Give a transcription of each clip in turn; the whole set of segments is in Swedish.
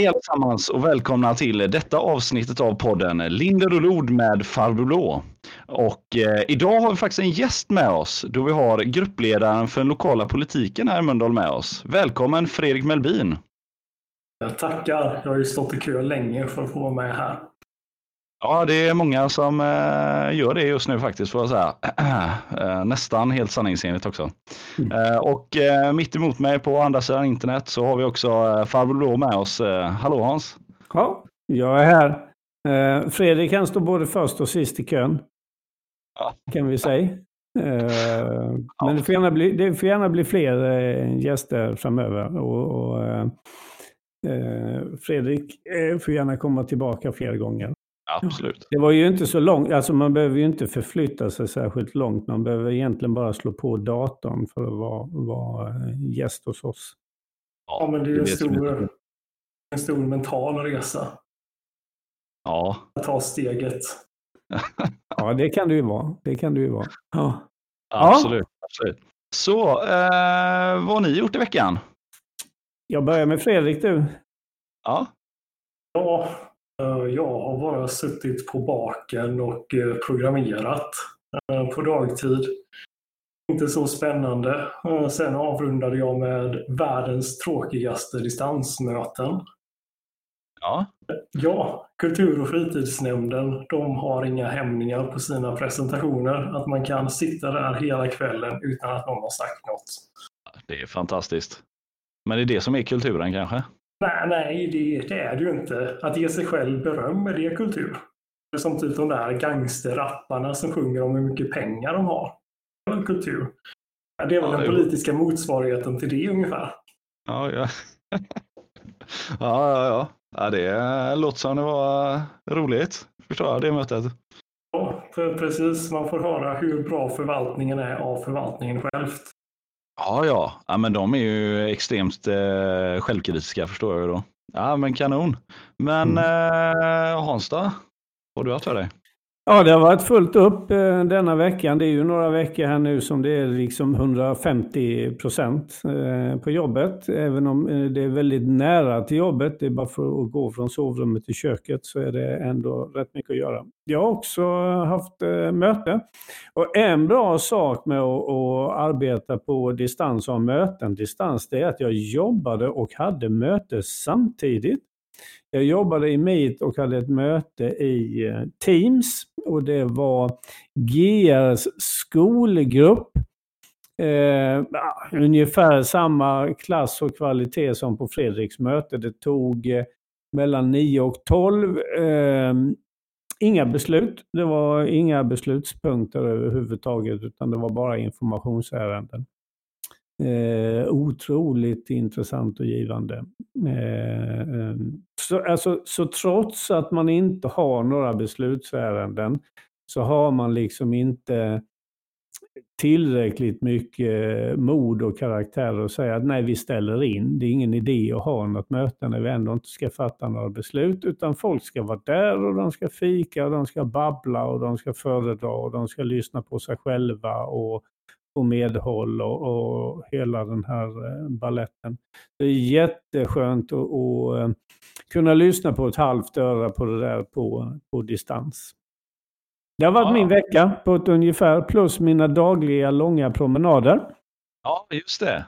Hej allesammans och välkomna till detta avsnittet av podden Linder och Lod med Farbror Blå. Och eh, idag har vi faktiskt en gäst med oss då vi har gruppledaren för den lokala politiken här i Mölndal med oss. Välkommen Fredrik Melbin. Jag tackar. Jag har ju stått i kö länge för att få vara med här. Ja, det är många som eh, gör det just nu faktiskt, får jag säga. Eh, nästan helt sanningsenligt också. Mm. Eh, och eh, mitt emot mig på andra sidan internet så har vi också farbror Blå med oss. Hallå Hans! Ja, jag är här. Fredrik kan stå både först och sist i kön. Ja. Kan vi säga. Ja. Men det får, gärna bli, det får gärna bli fler gäster framöver. Och, och Fredrik får gärna komma tillbaka fler gånger. Absolut. Det var ju inte så långt, alltså man behöver ju inte förflytta sig särskilt långt. Man behöver egentligen bara slå på datorn för att vara, vara gäst hos oss. Ja, men det är en stor, en stor mental resa. Ja. Att ta steget. ja, det kan det ju vara. Det kan det ju vara. Ja. Absolut. Ja. absolut. Så, eh, vad har ni gjort i veckan? Jag börjar med Fredrik du. Ja. Ja, Eh, jag har bara suttit på baken och eh, programmerat eh, på dagtid. Inte så spännande. Sen avrundade jag med världens tråkigaste distansmöten. Ja. Ja, Kultur och fritidsnämnden, de har inga hämningar på sina presentationer. Att man kan sitta där hela kvällen utan att någon har sagt något. Det är fantastiskt. Men det är det som är kulturen kanske? Nej, nej det, det, är det ju inte. Att ge sig själv beröm, är det kultur? Det är som typ de där gangsterrapparna som sjunger om hur mycket pengar de har. Det är kultur. Det är väl ja, den politiska motsvarigheten till det ungefär. Ja, ja. ja, ja, ja. ja det låter som det var roligt, förstår jag, det mötet. Ja, precis. Man får höra hur bra förvaltningen är av förvaltningen självt. Ja, ja, ja men de är ju extremt eh, självkritiska förstår jag ju då. Ja, men kanon. Men mm. eh, Hans då? Vad har du haft för dig? Ja, det har varit fullt upp eh, denna veckan. Det är ju några veckor här nu som det är liksom 150 procent eh, på jobbet. Även om eh, det är väldigt nära till jobbet, det är bara för att gå från sovrummet till köket, så är det ändå rätt mycket att göra. Jag har också haft eh, möte. Och en bra sak med att, arbeta på distans och ha möten distans, det är att jag jobbade och hade möte samtidigt. Jag jobbade i Meet och hade ett möte i eh, Teams och det var GRs skolgrupp. Eh, ah, ungefär samma klass och kvalitet som på Fredriks möte. Det tog eh, mellan 9 och 12. Eh, inga beslut. Det var inga beslutspunkter överhuvudtaget utan det var bara informationsärenden. Eh, otroligt intressant och givande. Eh, eh, så, alltså, så trots att man inte har några beslutsärenden så har man liksom inte tillräckligt mycket mod och karaktär att säga att nej, vi ställer in. Det är ingen idé att ha något möte när vi ändå inte ska fatta några beslut, utan folk ska vara där och de ska fika och de ska babbla och de ska föredra och de ska lyssna på sig själva och få medhåll och, och hela den här eh, balletten. Det är jätteskönt att, att eh, kunna lyssna på ett halvt öra på det där på, på distans. Det har varit ja. min vecka på ett ungefär, plus mina dagliga långa promenader. Ja, just det.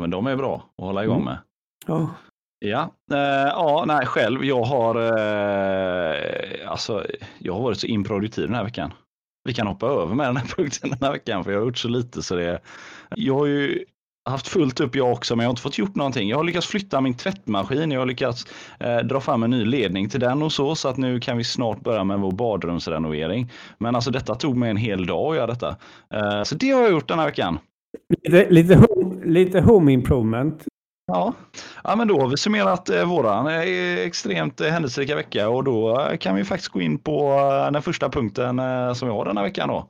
Men de är bra att hålla igång mm. med. Ja. Ja, eh, ja, nej själv, jag har, eh, alltså, jag har varit så improduktiv den här veckan vi kan hoppa över med den här punkten den här veckan för jag har gjort så lite så det Jag har ju haft fullt upp jag också men jag har inte fått gjort någonting. Jag har lyckats flytta min tvättmaskin, jag har lyckats eh, dra fram en ny ledning till den och så så att nu kan vi snart börja med vår badrumsrenovering. Men alltså detta tog mig en hel dag att göra detta. Eh, så det har jag gjort den här veckan. Lite, lite, home, lite home improvement Ja. ja, men då har vi summerat eh, våran eh, extremt eh, händelserika vecka och då eh, kan vi faktiskt gå in på eh, den första punkten eh, som vi har den här veckan då.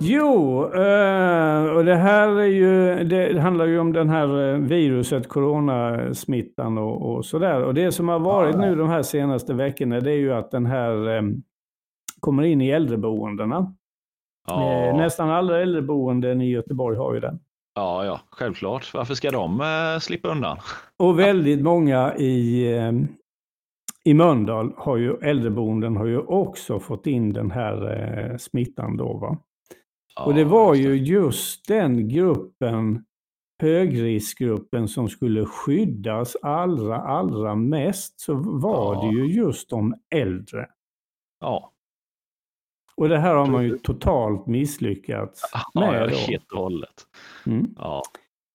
Jo, eh, och det här är ju, det handlar ju om den här eh, viruset, coronasmittan och, och sådär. Och det som har varit nu de här senaste veckorna det är ju att den här kommer in i äldreboendena. Ja. Eh, nästan alla äldreboenden i Göteborg har ju den. Ja, ja, självklart. Varför ska de eh, slippa undan? Och väldigt många i, eh, i Mölndal har ju, äldreboenden har ju också fått in den här eh, smittan då. Va? Och det var ju just den gruppen, högriskgruppen, som skulle skyddas allra, allra mest. Så var Ja. det ju just de äldre. Ja, Och det här har man ju totalt misslyckats ja med. ja, helt och hållet. Mm. Ja,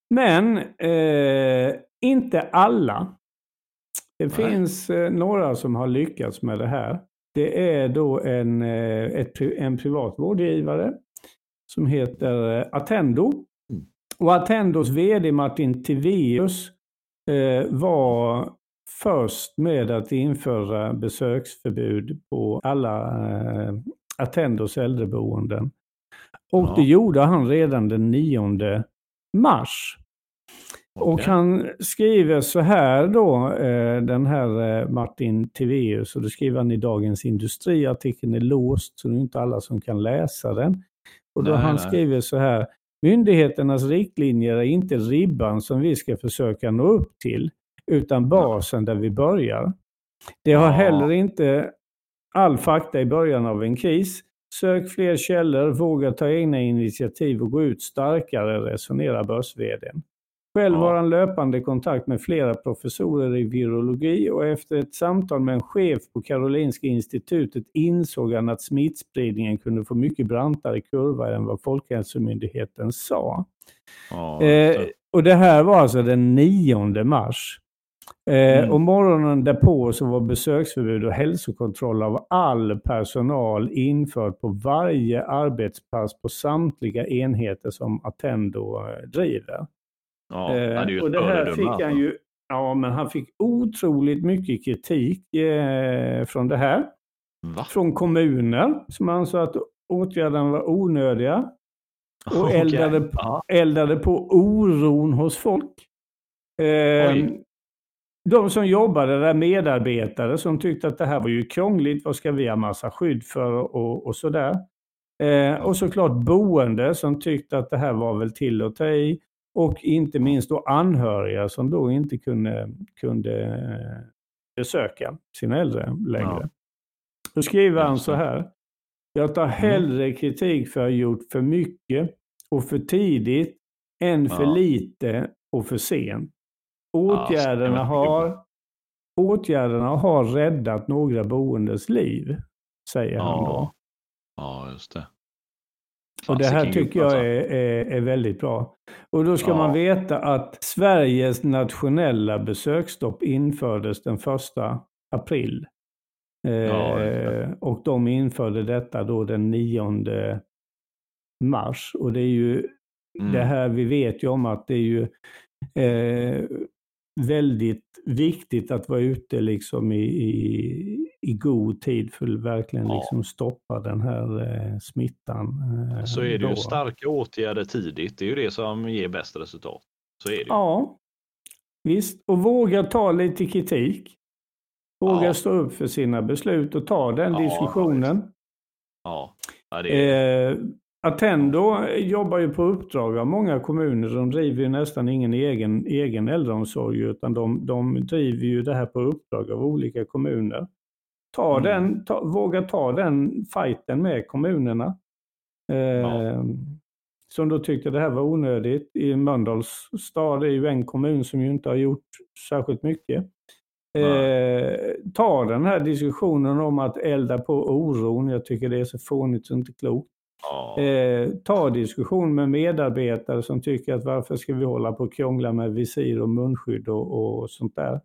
Men eh, inte alla. Det Nej. finns eh, några som har lyckats med det här. Det är då en, eh, ett, en privat vårdgivare som heter eh, Attendo. Mm. Och Attendos vd Martin Tiveus eh, var först med att införa besöksförbud på alla eh, Attendos äldreboenden. Och Ja. det gjorde han redan den 9 mars. Och okej. han skriver så här då, eh, den här eh, Martin Tiveus, och det skriver han i Dagens Industri. Artikeln är låst så det är inte alla som kan läsa den. Och då Nej, han nej. skriver så här. Myndigheternas riktlinjer är inte ribban som vi ska försöka nå upp till, utan basen där vi börjar. Det har heller inte all fakta i början av en kris. Sök fler källor, våga ta egna initiativ och gå ut starkare, resonerar börs Själv har han löpande kontakt med flera professorer i virologi och efter ett samtal med en chef på Karolinska institutet insåg han att smittspridningen kunde få mycket brantare kurva än vad Folkhälsomyndigheten sa. Ja, Eh, och det här var alltså den 9 mars. Eh, Mm. Och morgonen därpå så var besöksförbud och hälsokontroll av all personal infört på varje arbetspass på samtliga enheter som Attendo eh, driver. Ja, det är ju Eh, och det här fick alltså. han ju, ja men han fick otroligt mycket kritik eh, från det här. Va? Från kommuner som ansåg att åtgärderna var onödiga och Okej. eldade, Ja. eldade på oron hos folk. Eh, de som jobbade där, medarbetare som tyckte att det här var ju krångligt, vad ska vi ha massa skydd för och, och sådär. Eh, och såklart boende som tyckte att det här var väl till att ta i. Och inte minst då anhöriga som då inte kunde, kunde eh, besöka sina äldre längre. Ja. Då skriver han så här. Jag tar hellre kritik för att ha gjort för mycket och för tidigt än för Ja. lite och för sent. Ja, Åtgärderna, har, åtgärderna har räddat några boendes liv, säger han då. Ja. ja, just det. Och det här tycker jag alltså. är, är, är väldigt bra. Och då ska Ja. man veta att Sveriges nationella besöksstopp infördes den första april. Ja. Eh, och de införde detta då den 9 mars. Och det är ju Mm. det här, vi vet ju om att det är ju eh, väldigt viktigt att vara ute liksom i, i, i god tid för att verkligen Ja. liksom stoppa den här eh, smittan. eh, Så är det då. ju starka åtgärder tidigt. Det är ju det som ger bäst resultat. Så är det ju. Ja, visst. Och våga ta lite kritik. Våga Ja. stå upp för sina beslut och ta den Ja, diskussionen. Ja, ja det är, Eh, Attendo jobbar ju på uppdrag av många kommuner. De driver ju nästan ingen egen, egen äldreomsorg utan de, de driver ju det här på uppdrag av olika kommuner. Ta Mm. den, ta, våga ta den fighten med kommunerna. Eh, Ja. Som då tyckte det här var onödigt. I Mölndals stad är ju en kommun som ju inte har gjort särskilt mycket. Eh, ta den här diskussionen om att elda på oron. Jag tycker det är så fånigt så inte klokt. Eh, ta diskussion med medarbetare som tycker att varför ska vi hålla på och krångla med visir och munskydd och, och sånt där.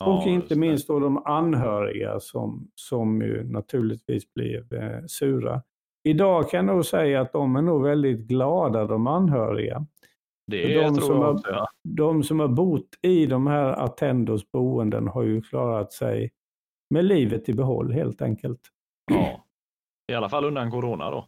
och inte minst då de anhöriga som, som ju naturligtvis blev eh, sura. Idag kan jag nog säga att de är nog väldigt glada, de anhöriga. Det de tror som jag har- också. Ja. De som har bott i de här Attendos boenden har ju klarat sig med livet i behåll helt enkelt. Ja. I alla fall undan corona då.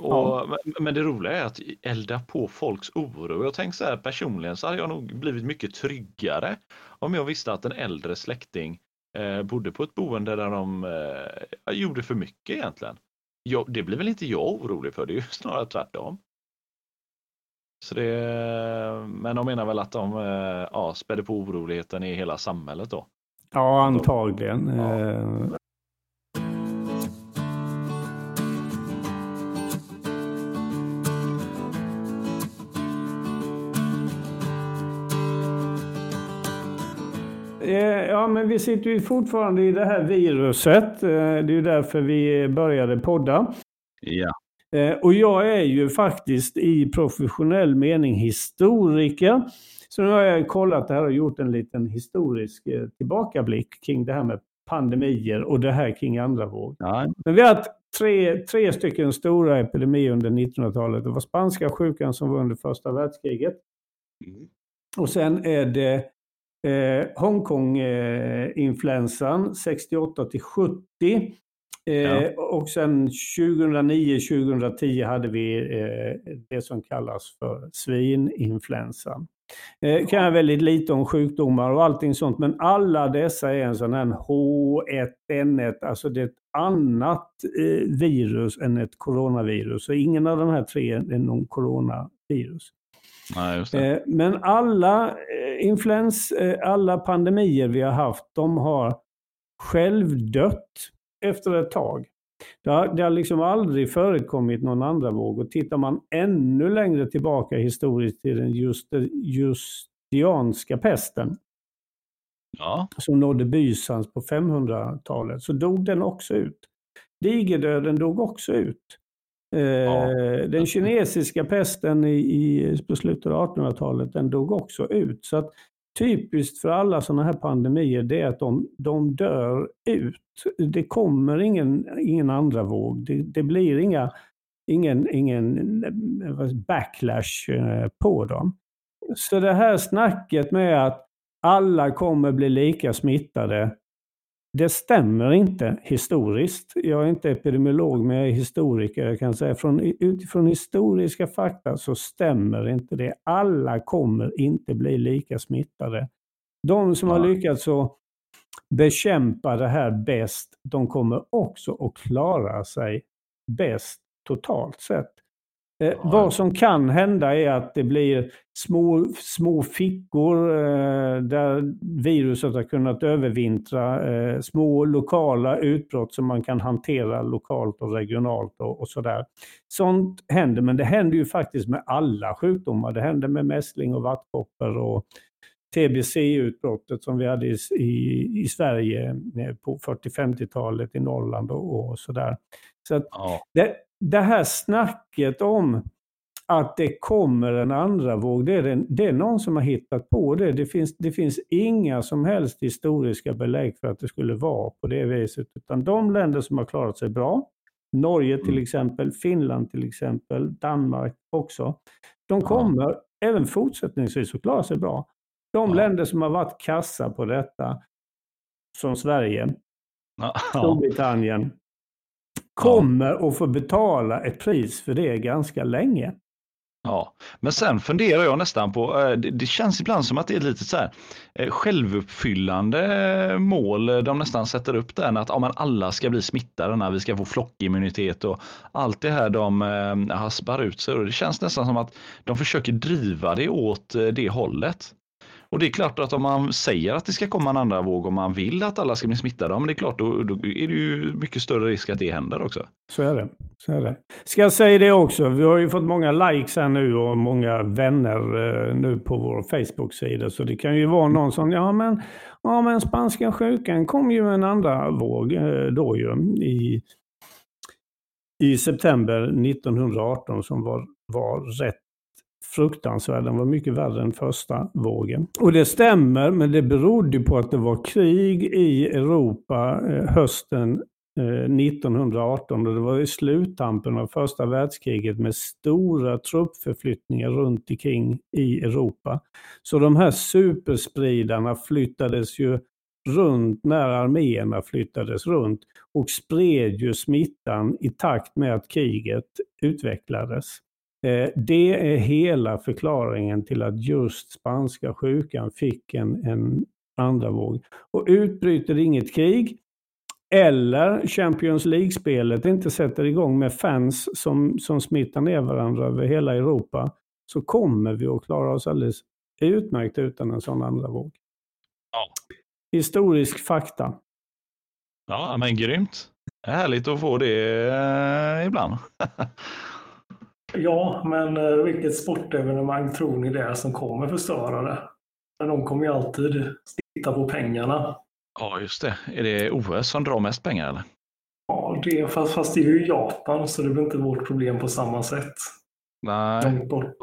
Och, Ja. men, det roliga är att elda på folks oro. Jag tänker så här personligen så hade jag nog blivit mycket tryggare om jag visste att en äldre släkting eh, bodde på ett boende där de eh, gjorde för mycket egentligen. jag, det blir väl inte jag orolig för, det är ju snarare tvärtom. Så det, men de menar väl att de ja, spädde på oroligheten i hela samhället då? Ja, antagligen. Ja. Ja, men vi sitter ju fortfarande i det här viruset. Eh, det är ju därför vi började podda. Ja. Eh, och jag är ju faktiskt i professionell mening historiker. Så nu har jag kollat det här och gjort en liten historisk tillbakablick kring det här med pandemier och det här kring andra våg. Ja. Men vi har haft tre, tre stycken stora epidemier under 1900-talet. Det var spanska sjukan som var under första världskriget. Mm. Och sen är det Eh, Hongkong-influensan 68 till 70. Eh, ja. Och sen 2009-2010 hade vi eh, det som kallas för svininfluensan. Eh, kan jag väldigt lite om sjukdomar och allting sånt, men alla dessa är en sån här H1N1, alltså det är ett annat eh, virus än ett coronavirus. Så ingen av de här tre är någon coronavirus. Nej, eh, men alla eh, influens, eh, alla pandemier vi har haft, de har självdött efter ett tag. Det har, det har liksom aldrig förekommit någon andra våg. Och tittar man ännu längre tillbaka historiskt till den just, justianska pesten, ja. som nådde Bysans på 500-talet, så dog den också ut. Digerdöden dog också ut. Ja. Eh, den kinesiska pesten i, i, på slutet av 1800-talet, den dog också ut. Så att typiskt för alla sådana här pandemier, det är att de, de dör ut. Det kommer ingen, ingen andra våg. Det, det blir inga, ingen, ingen eh, backlash eh, på dem. Så det här snacket med att alla kommer bli lika smittade, det stämmer inte historiskt. Jag är inte epidemiolog, men jag är historiker. Jag kan säga från, utifrån historiska fakta så stämmer inte det. Alla kommer inte bli lika smittade. De som ja. har lyckats att bekämpa det här bäst, de kommer också att klara sig bäst totalt sett. Eh, vad som kan hända är att det blir små, små fickor eh, där viruset har kunnat övervintra, eh, små lokala utbrott som man kan hantera lokalt och regionalt och, och sådär. Sånt händer, men det händer ju faktiskt med alla sjukdomar. Det händer med mässling och vattkoppor och TBC-utbrottet som vi hade i, i, i Sverige eh, på 40-50-talet i Norrland och, och sådär. Så att ja. det, det här snacket om att det kommer en andra våg, det är, det, det är någon som har hittat på det. Det finns, det finns inga som helst historiska belägg för att det skulle vara på det viset. Utan de länder som har klarat sig bra, Norge till mm. exempel, Finland till exempel, Danmark också, de kommer ja. även fortsättningsvis att klara sig bra. De ja. länder som har varit kassa på detta, som Sverige, ja. Storbritannien, kommer att få betala ett pris för det ganska länge. Ja, men sen funderar jag nästan på, eh, det känns ibland som att det är lite så här eh, självuppfyllande mål de nästan sätter upp där, att ja, alla ska bli smittade när vi ska få flockimmunitet och allt det här de eh, haspar ut sig. Och det känns nästan som att de försöker driva det åt det hållet. Och det är klart att om man säger att det ska komma en andra våg och man vill att alla ska bli smittade, men det är klart då, då är det ju mycket större risk att det händer också. Så är det. Så är det. Ska jag säga det också, vi har ju fått många likes här nu och många vänner eh, nu på vår Facebook-sida. Så det kan ju vara någon som, ja men, ja, men spanska sjukan kom ju en andra våg eh, då ju i, i september 1918 som var, var rätt fruktansvärd. Den var mycket värre än första vågen. Och det stämmer, men det berodde på att det var krig i Europa eh, hösten eh, 1918 och det var i sluttampen av första världskriget med stora truppförflyttningar runt omkring i Europa. Så de här superspridarna flyttades ju runt när arméerna flyttades runt och spred ju smittan i takt med att kriget utvecklades. Eh, det är hela förklaringen till att just spanska sjukan fick en, en andra våg. Och utbryter inget krig, eller Champions League-spelet inte sätter igång med fans som, som smittar ner varandra över hela Europa så kommer vi att klara oss alldeles utmärkt utan en sån andra våg. Ja. Historisk fakta. Ja, men grymt. Härligt att få det eh, ibland. ja, men eh, vilket sportevenemang tror ni det är som kommer förstöra det? Men de kommer ju alltid titta på pengarna. Ja, just det. Är det OS som drar mest pengar eller? Ja, det, fast, fast det är ju Japan så det blir inte vårt problem på samma sätt. Nej. Långt bort.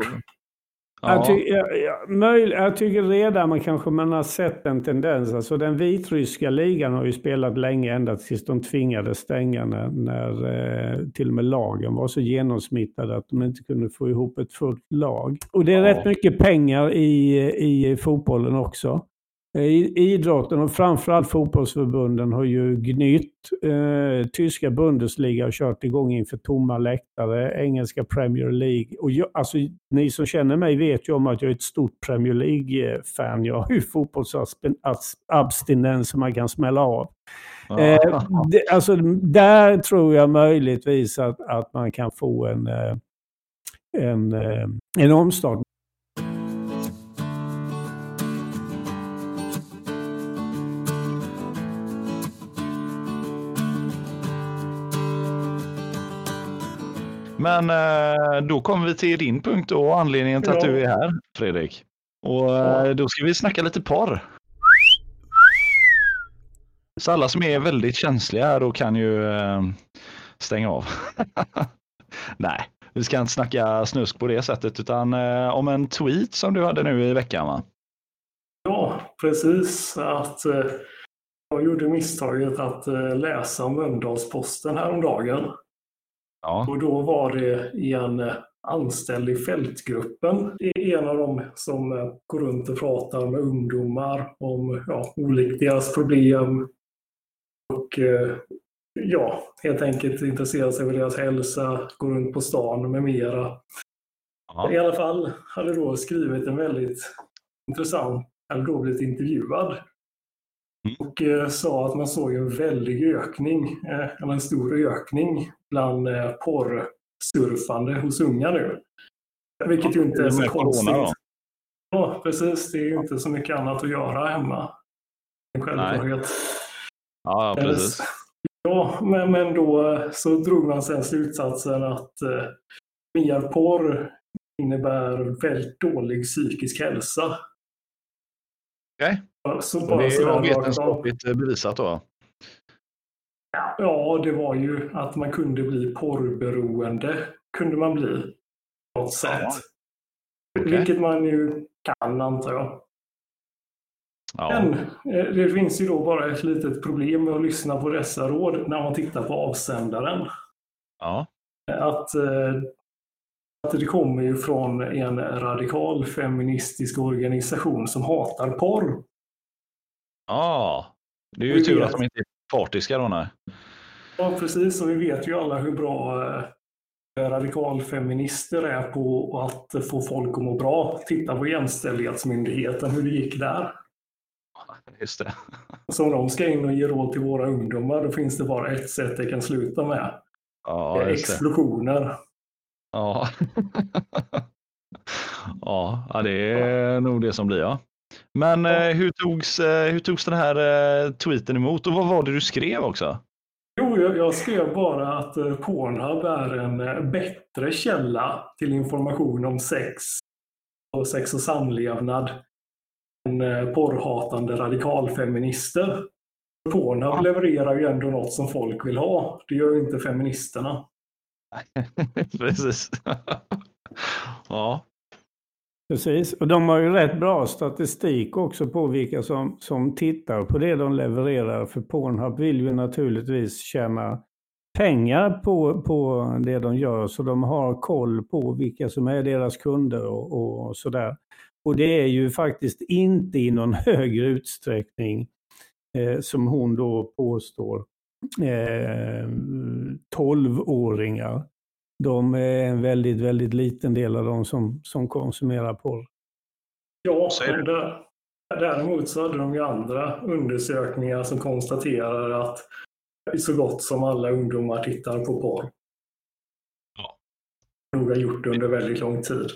Ja. Jag, ty jag, jag, möj, jag, tycker redan man kanske man har sett en tendens. Alltså den vitryska ligan har ju spelat länge ända tills de tvingades stänga när, när eh, till och med lagen var så genomsmittade att de inte kunde få ihop ett fullt lag. Och det är ja. rätt mycket pengar i, i fotbollen också. Idrotten och framförallt fotbollsförbunden har ju gnytt. Eh, tyska Bundesliga har kört igång inför tomma läktare. Engelska Premier League. Och jag, alltså, ni som känner mig vet ju om att jag är ett stort Premier League-fan. Jag har ju fotbollsabstinens som man kan smälla av. Eh, det, alltså, där tror jag möjligtvis att, att man kan få en, eh, en, eh, en omstart. Men eh, då kommer vi till din punkt och anledningen till att du är här, Fredrik. Och eh, då ska vi snacka lite porr. Så alla som är väldigt känsliga här då kan ju eh, stänga av. Nej, vi ska inte snacka snusk på det sättet utan om en tweet som du hade nu i veckan va? Ja, precis. Att jag gjorde misstaget att läsa Mölndalsposten häromdagen. Ja. Och då var det en eh, anställd i fältgruppen. Det är en av dem som eh, går runt och pratar med ungdomar om ja, olika deras problem. Och eh, ja, helt enkelt intresserar sig för deras hälsa, går runt på stan med mera. Ja. I alla fall hade då skrivit en väldigt intressant, eller då blivit intervjuad. Och eh, sa att man såg en väldig ökning, eh, eller en stor ökning bland eh, porrsurfande hos unga nu. Vilket ju inte är så konstigt. Ja, precis. Det är ju inte så mycket annat att göra hemma. En självklarhet. Ja, precis. Ja, men, men då så drog man sen slutsatsen att eh, mer porr innebär väldigt dålig psykisk hälsa. Okej. Okay. Så bara det är vetenskapligt bevisat då? Ja, det var ju att man kunde bli porrberoende. Kunde man bli. På något sätt. Ja. Okay. Vilket man ju kan antar jag. Ja. Men eh, det finns ju då bara ett litet problem med att lyssna på dessa råd när man tittar på avsändaren. Ja. Att, eh, att det kommer ju från en radikal feministisk organisation som hatar porr. Ja, det är ju vi tur vet. att de inte är partiska då. Nej. Ja, precis. Och vi vet ju alla hur bra eh, radikalfeminister är på att få folk att må bra. Titta på Jämställdhetsmyndigheten, hur det gick där. Just det. Så om de ska in och ge råd till våra ungdomar, då finns det bara ett sätt det kan sluta med. Ja, explosioner. Ja. ja, det är ja. nog det som blir ja. Men ja. Eh, hur, togs, eh, hur togs den här eh, tweeten emot och vad var det du skrev också? Jo, jag, jag skrev bara att Pornhub är en bättre källa till information om sex och sex och samlevnad än porrhatande radikalfeminister. Pornhub ja. levererar ju ändå något som folk vill ha. Det gör ju inte feministerna. Precis. ja. Precis, och de har ju rätt bra statistik också på vilka som, som tittar på det de levererar. För Pornhub vill ju naturligtvis tjäna pengar på, på det de gör, så de har koll på vilka som är deras kunder och, och sådär. Och det är ju faktiskt inte i någon högre utsträckning eh, som hon då påstår, eh, 12-åringar de är en väldigt, väldigt liten del av de som, som konsumerar porr. Ja, där, däremot så hade de ju andra undersökningar som konstaterar att så gott som alla ungdomar tittar på porr. Ja. Nog har gjort det under väldigt lång tid.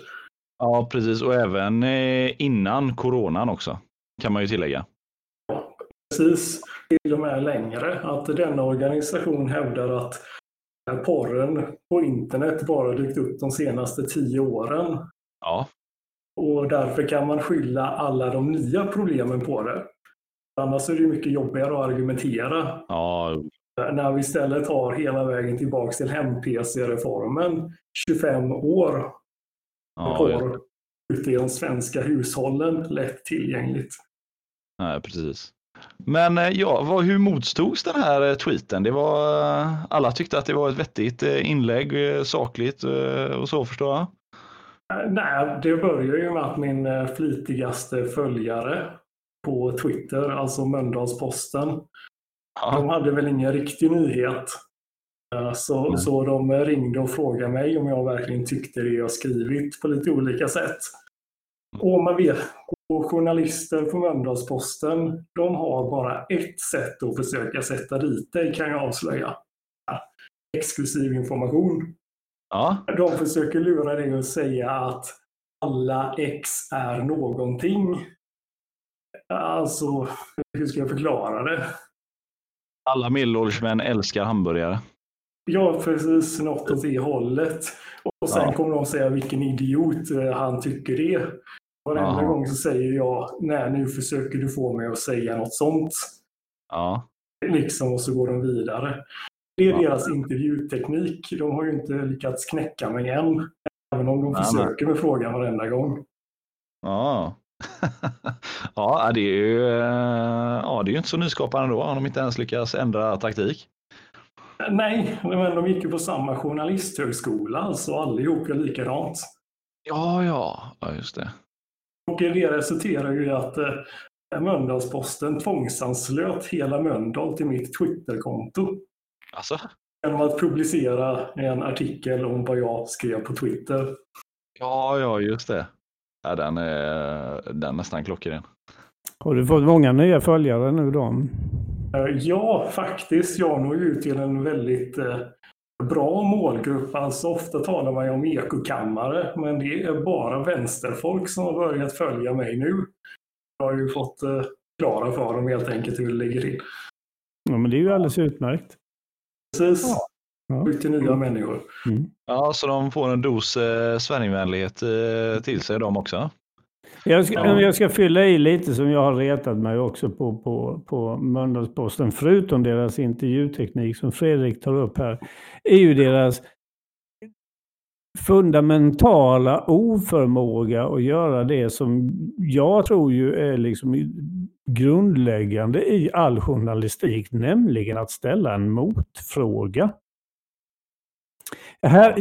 Ja, precis. Och även eh, innan coronan också, kan man ju tillägga. Precis, till och med längre. Att denna organisation hävdar att porren på internet bara dykt upp de senaste tio åren. Ja, Och därför kan man skylla alla de nya problemen på det. Annars är det mycket jobbigare att argumentera. ja, När vi istället har hela vägen tillbaks till hem-PC-reformen, 25 år ja, porr ute i de svenska hushållen, lätt tillgängligt. nej, precis. Men eh, ja, vad, hur motstogs den här eh, tweeten? Det var, eh, alla tyckte att det var ett vettigt inlägg, sakligt och så förstår jag. Nej, det börjar ju med att min flitigaste följare på Twitter, alltså Mölndalsposten, de Ja, hade väl ingen riktig nyhet. Så, så de ringde och frågade mig om jag verkligen tyckte det jag skrivit på lite olika sätt. Och man vet, och journalister på Mölndalsposten, de har bara ett sätt att försöka sätta dit dig kan jag avslöja. Ja, Exklusiv information. ja, De försöker lura dig att säga att alla X är någonting. Alltså, hur ska jag förklara det? alla medelålders män älskar hamburgare. Ja, precis något åt det hållet. Och sen Ja. kommer de säga vilken idiot eh, han tycker det. Varenda Ja. gång så säger jag, nej nu försöker du få mig att säga något sånt. Ja, Liksom, och så går de vidare. Det är Ja. deras intervjuteknik. De har ju inte lyckats knäcka mig än. Även om de Nej, försöker med frågan varenda gång. ja. ja, det är ju eh, ja, det är inte så nyskapande då om de inte ens lyckas ändra taktik. Nej, men de gick ju på samma journalisthögskola, så allihop är likadant. Ja, ja, ja just det. Och det resulterar ju i att eh, Mölndalsposten tvångsanslöt hela Mölndal till mitt Twitterkonto. Alltså, Genom att publicera en artikel om vad jag skrev på Twitter. ja, ja, just det. Ja, den är, den är nästan klockren. Har du fått många nya följare nu då? Eh, Ja, faktiskt. Jag når ju ut till en väldigt eh, bra målgrupp. Alltså ofta talar man ju om ekokammare, men det är bara vänsterfolk som har börjat följa mig nu. Jag har ju fått eh, klara för dem helt enkelt hur det ligger till. Ja, men det är ju alldeles utmärkt. Precis. Ja. Ut till nya människor. Mm. Ja, så de får en dos eh, Sverigevänlighet eh, till sig de också. Jag ska, Ja. jag ska fylla i lite som jag har retat mig också på, på, på Mölndalsposten. Förutom deras intervjuteknik som Fredrik tar upp här. är ju deras fundamentala oförmåga att göra det som jag tror ju är liksom grundläggande i all journalistik, nämligen att ställa en motfråga. Här,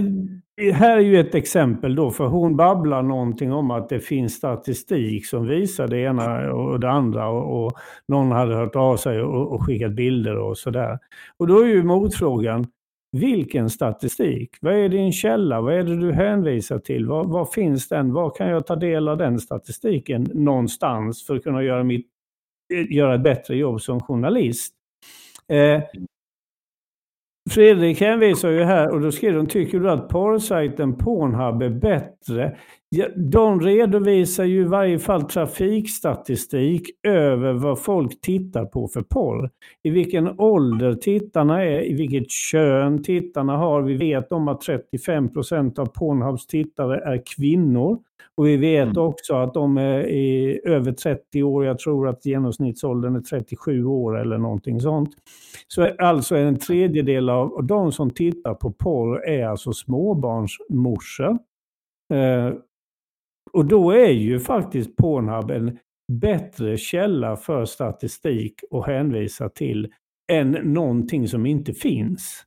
här är ju ett exempel då, för hon babblar någonting om att det finns statistik som visar det ena och det andra och, och någon hade hört av sig och, och skickat bilder och sådär. Och då är ju motfrågan, vilken statistik? Vad är din källa? Vad är det du hänvisar till? Var, var finns den? Var kan jag ta del av den statistiken någonstans för att kunna göra, mitt, göra ett bättre jobb som journalist? Eh, Fredrik hänvisar ju här och då skriver de, tycker du att porrsajten Pornhub är bättre? Ja, de redovisar ju i varje fall trafikstatistik över vad folk tittar på för porr. I vilken ålder tittarna är, i vilket kön tittarna har. Vi vet om att 35 procent av Pornhubs tittare är kvinnor. Och vi vet Mm. också att de är i över 30 år. Jag tror att genomsnittsåldern är 37 år eller någonting sånt. Så alltså en tredjedel av de som tittar på porr är alltså småbarnsmorsor. Och då är ju faktiskt Pornhub en bättre källa för statistik att hänvisa till än någonting som inte finns.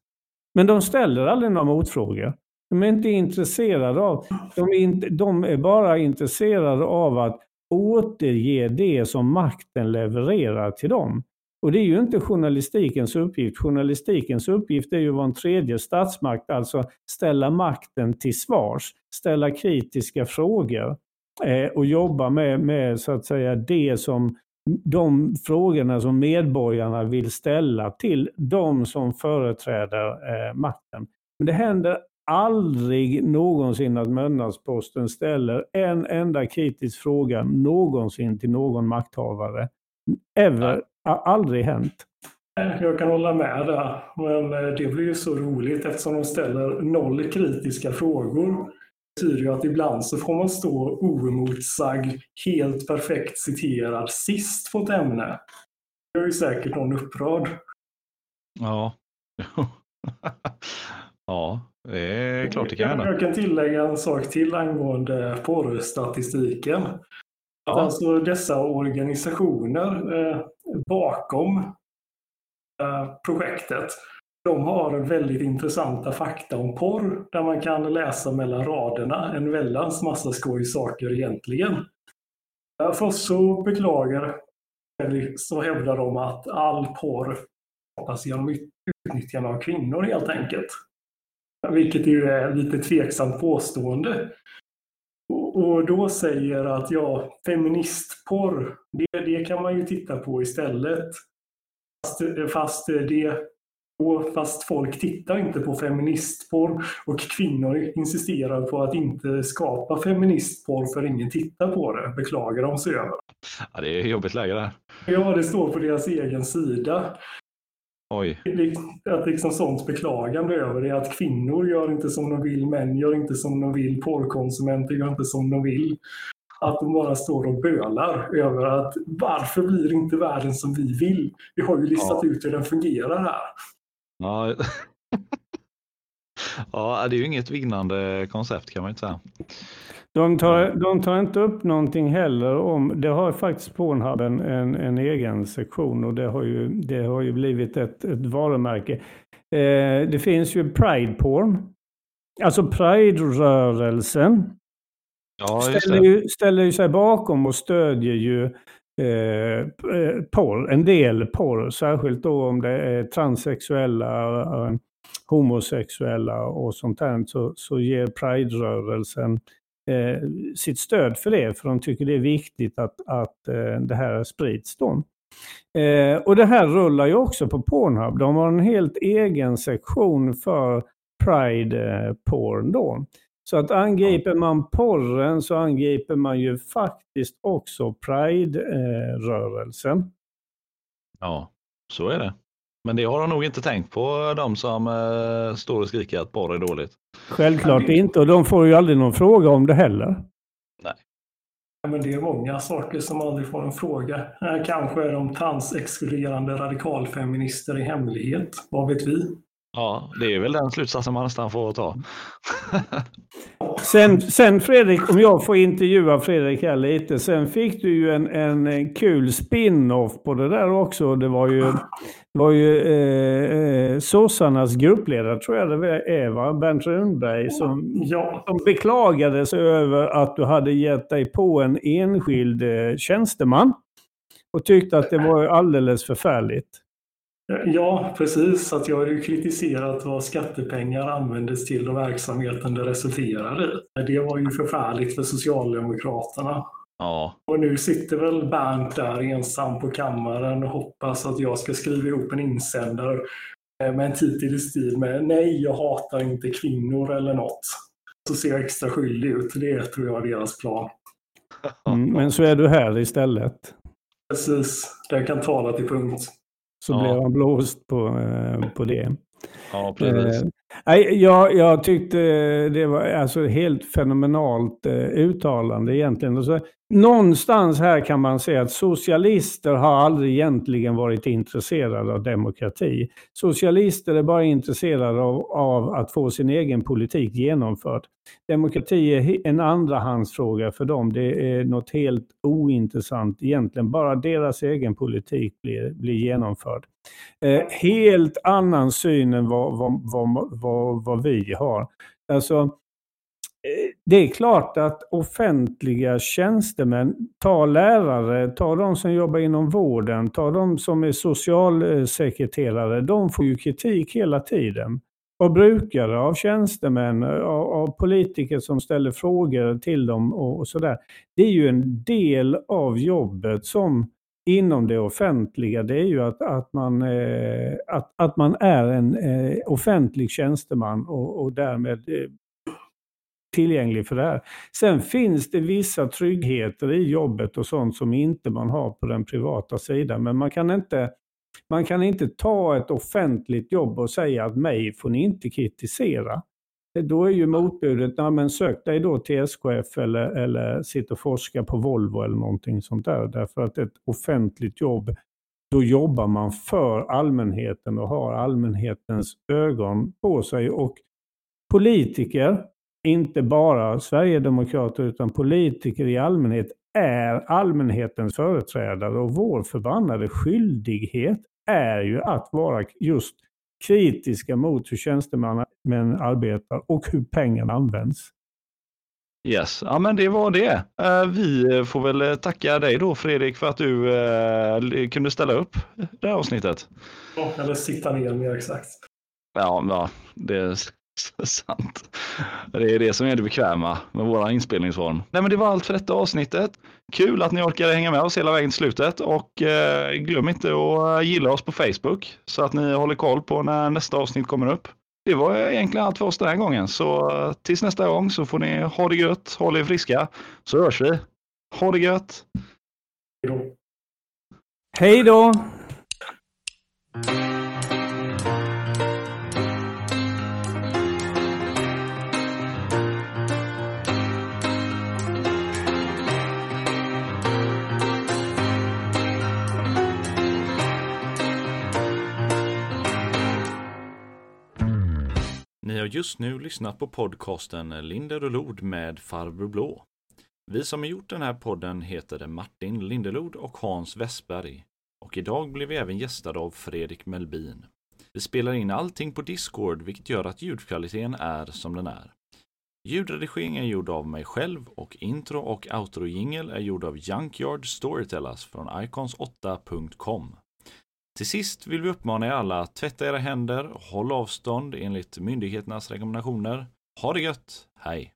Men de ställer aldrig några motfrågor. De är inte intresserade av, de är, inte, de är bara intresserade av att återge det som makten levererar till dem. Och det är ju inte journalistikens uppgift. Journalistikens uppgift är ju att vara en tredje statsmakt, alltså ställa makten till svars, ställa kritiska frågor eh, och jobba med, med så att säga det som de frågorna som medborgarna vill ställa till de som företräder eh, makten. Men det händer aldrig någonsin att Mölndalsposten ställer en enda kritisk fråga någonsin till någon makthavare. Ever. Har aldrig hänt. Jag kan hålla med där, men eh, det blir ju så roligt eftersom de ställer noll kritiska frågor. Det betyder ju att ibland så får man stå oemotsagd, helt perfekt citerad sist på ett ämne. Det är ju säkert någon upprörd. Ja. ja, det är klart det kan hända. Jag kan tillägga en sak till angående porrstatistiken. Ja. Alltså dessa organisationer eh, bakom eh, projektet, de har väldigt intressanta fakta om porr där man kan läsa mellan raderna en väldans massa skoj saker egentligen. Först så beklagar så hävdar de att all porr skapas genom utnyttjande av kvinnor helt enkelt. Vilket ju är lite tveksamt påstående. Och då säger att ja, feministporr, det, det kan man ju titta på istället. Fast, fast, det, fast folk tittar inte på feministporr och kvinnor insisterar på att inte skapa feministporr för ingen tittar på det, beklagar de sig över. Ja, det är jobbigt läge där. Ja, det står på deras egen sida. Oj. Att liksom sånt beklagande över det, att kvinnor gör inte som de vill, män gör inte som de vill, porrkonsumenter gör inte som de vill. Att de bara står och bölar över att varför blir inte världen som vi vill? Vi har ju listat ja. ut hur den fungerar här. Ja. ja, det är ju inget vinnande koncept kan man inte säga. De tar, de tar inte upp någonting heller om, det har faktiskt Pornhub en, en, en egen sektion och det har ju, det har ju blivit ett, ett varumärke. Eh, det finns ju Pride Porn, alltså Pride-rörelsen. Ja, ställer, ju, ställer ju sig bakom och stödjer ju eh, porr, en del porr, särskilt då om det är transsexuella, eh, homosexuella och sånt där, så, så ger Pride-rörelsen eh, sitt stöd för det, för de tycker det är viktigt att, att eh, det här sprids. Då. Eh, och det här rullar ju också på Pornhub. De har en helt egen sektion för Pride-porn då. Så att angriper man porren så angriper man ju faktiskt också Pride-rörelsen. Ja, så är det. Men det har de nog inte tänkt på, de som eh, står och skriker att porr är dåligt. Självklart inte, och de får ju aldrig någon fråga om det heller. Nej. Men det är många saker som aldrig får en fråga. Kanske är de transexkluderande radikalfeminister i hemlighet. Vad vet vi? Ja, det är väl den slutsatsen man nästan får ta. Sen, sen Fredrik, om jag får intervjua Fredrik här lite. Sen fick du ju en, en kul spin-off på det där också. Det var ju, var ju eh, eh sossarnas gruppledare, tror jag det är, va? Bernt Rundberg, som, ja. som beklagade sig över att du hade gett dig på en enskild eh, tjänsteman. Och tyckte att det var alldeles förfärligt. Ja, precis. Att jag har ju kritiserat vad skattepengar användes till och verksamheten det resulterade i. Det var ju förfärligt för Socialdemokraterna. Ja. Och nu sitter väl Bernt där ensam på kammaren och hoppas att jag ska skriva ihop en insändare med en titel i stil med Nej, jag hatar inte kvinnor eller något. Så ser jag extra skyldig ut. Det tror jag är deras plan. Mm, men så är du här istället. Precis. Den kan tala till punkt så ja. blev han blåst på, eh, på det. Ja, precis. Nej, jag, jag tyckte det var alltså helt fenomenalt eh, uttalande egentligen. Så, någonstans här kan man säga att socialister har aldrig egentligen varit intresserade av demokrati. Socialister är bara intresserade av, av att få sin egen politik genomförd. Demokrati är en andrahandsfråga för dem. Det är något helt ointressant egentligen. Bara deras egen politik blir, blir genomförd. Eh, helt annan syn än vad, vad, vad, vad, vad vi har. Alltså, eh, det är klart att offentliga tjänstemän, ta lärare, ta de som jobbar inom vården, ta de som är socialsekreterare, de får ju kritik hela tiden. Av brukare, av tjänstemän, av, av politiker som ställer frågor till dem och, och sådär. Det är ju en del av jobbet som inom det offentliga det är ju att, att, man, eh, att, att man är en eh, offentlig tjänsteman och, och därmed eh, tillgänglig för det här. Sen finns det vissa tryggheter i jobbet och sånt som inte man har på den privata sidan. Men man kan inte, man kan inte ta ett offentligt jobb och säga att mig får ni inte kritisera. Då är ju motbudet, ja, men sök dig då till SKF eller, eller sitt och forska på Volvo eller någonting sånt där. Därför att ett offentligt jobb, då jobbar man för allmänheten och har allmänhetens ögon på sig. Och politiker, inte bara Sverigedemokrater utan politiker i allmänhet, är allmänhetens företrädare och vår förbannade skyldighet är ju att vara just kritiska mot hur tjänstemän arbetar och hur pengarna används. Yes, ja men det var det. Eh, vi får väl tacka dig då Fredrik för att du eh, kunde ställa upp det här avsnittet. Ja, eller sitta ner mer exakt. Ja, ja det är sant. Det är det som är det bekväma med våra inspelningsform. Nej men det var allt för detta avsnittet. Kul att ni orkade hänga med oss hela vägen till slutet och eh, glöm inte att gilla oss på Facebook så att ni håller koll på när nästa avsnitt kommer upp. Det var egentligen allt för oss den här gången, så tills nästa gång så får ni ha det gött, håll er friska, så hörs vi. Ha det gött! Hej då! Ni har just nu lyssnat på podcasten Linder och Lod med Farbror Blå. Vi som har gjort den här podden heter Martin Lindelod och Hans Westberg. Och idag blev vi även gästade av Fredrik Melbin. Vi spelar in allting på Discord vilket gör att ljudkvaliteten är som den är. Ljudredigering är gjord av mig själv och intro och outro-jingel är gjord av Junkyard Storytellers från icons8.com. Till sist vill vi uppmana er alla att tvätta era händer, håll avstånd enligt myndigheternas rekommendationer. Ha det gött, hej!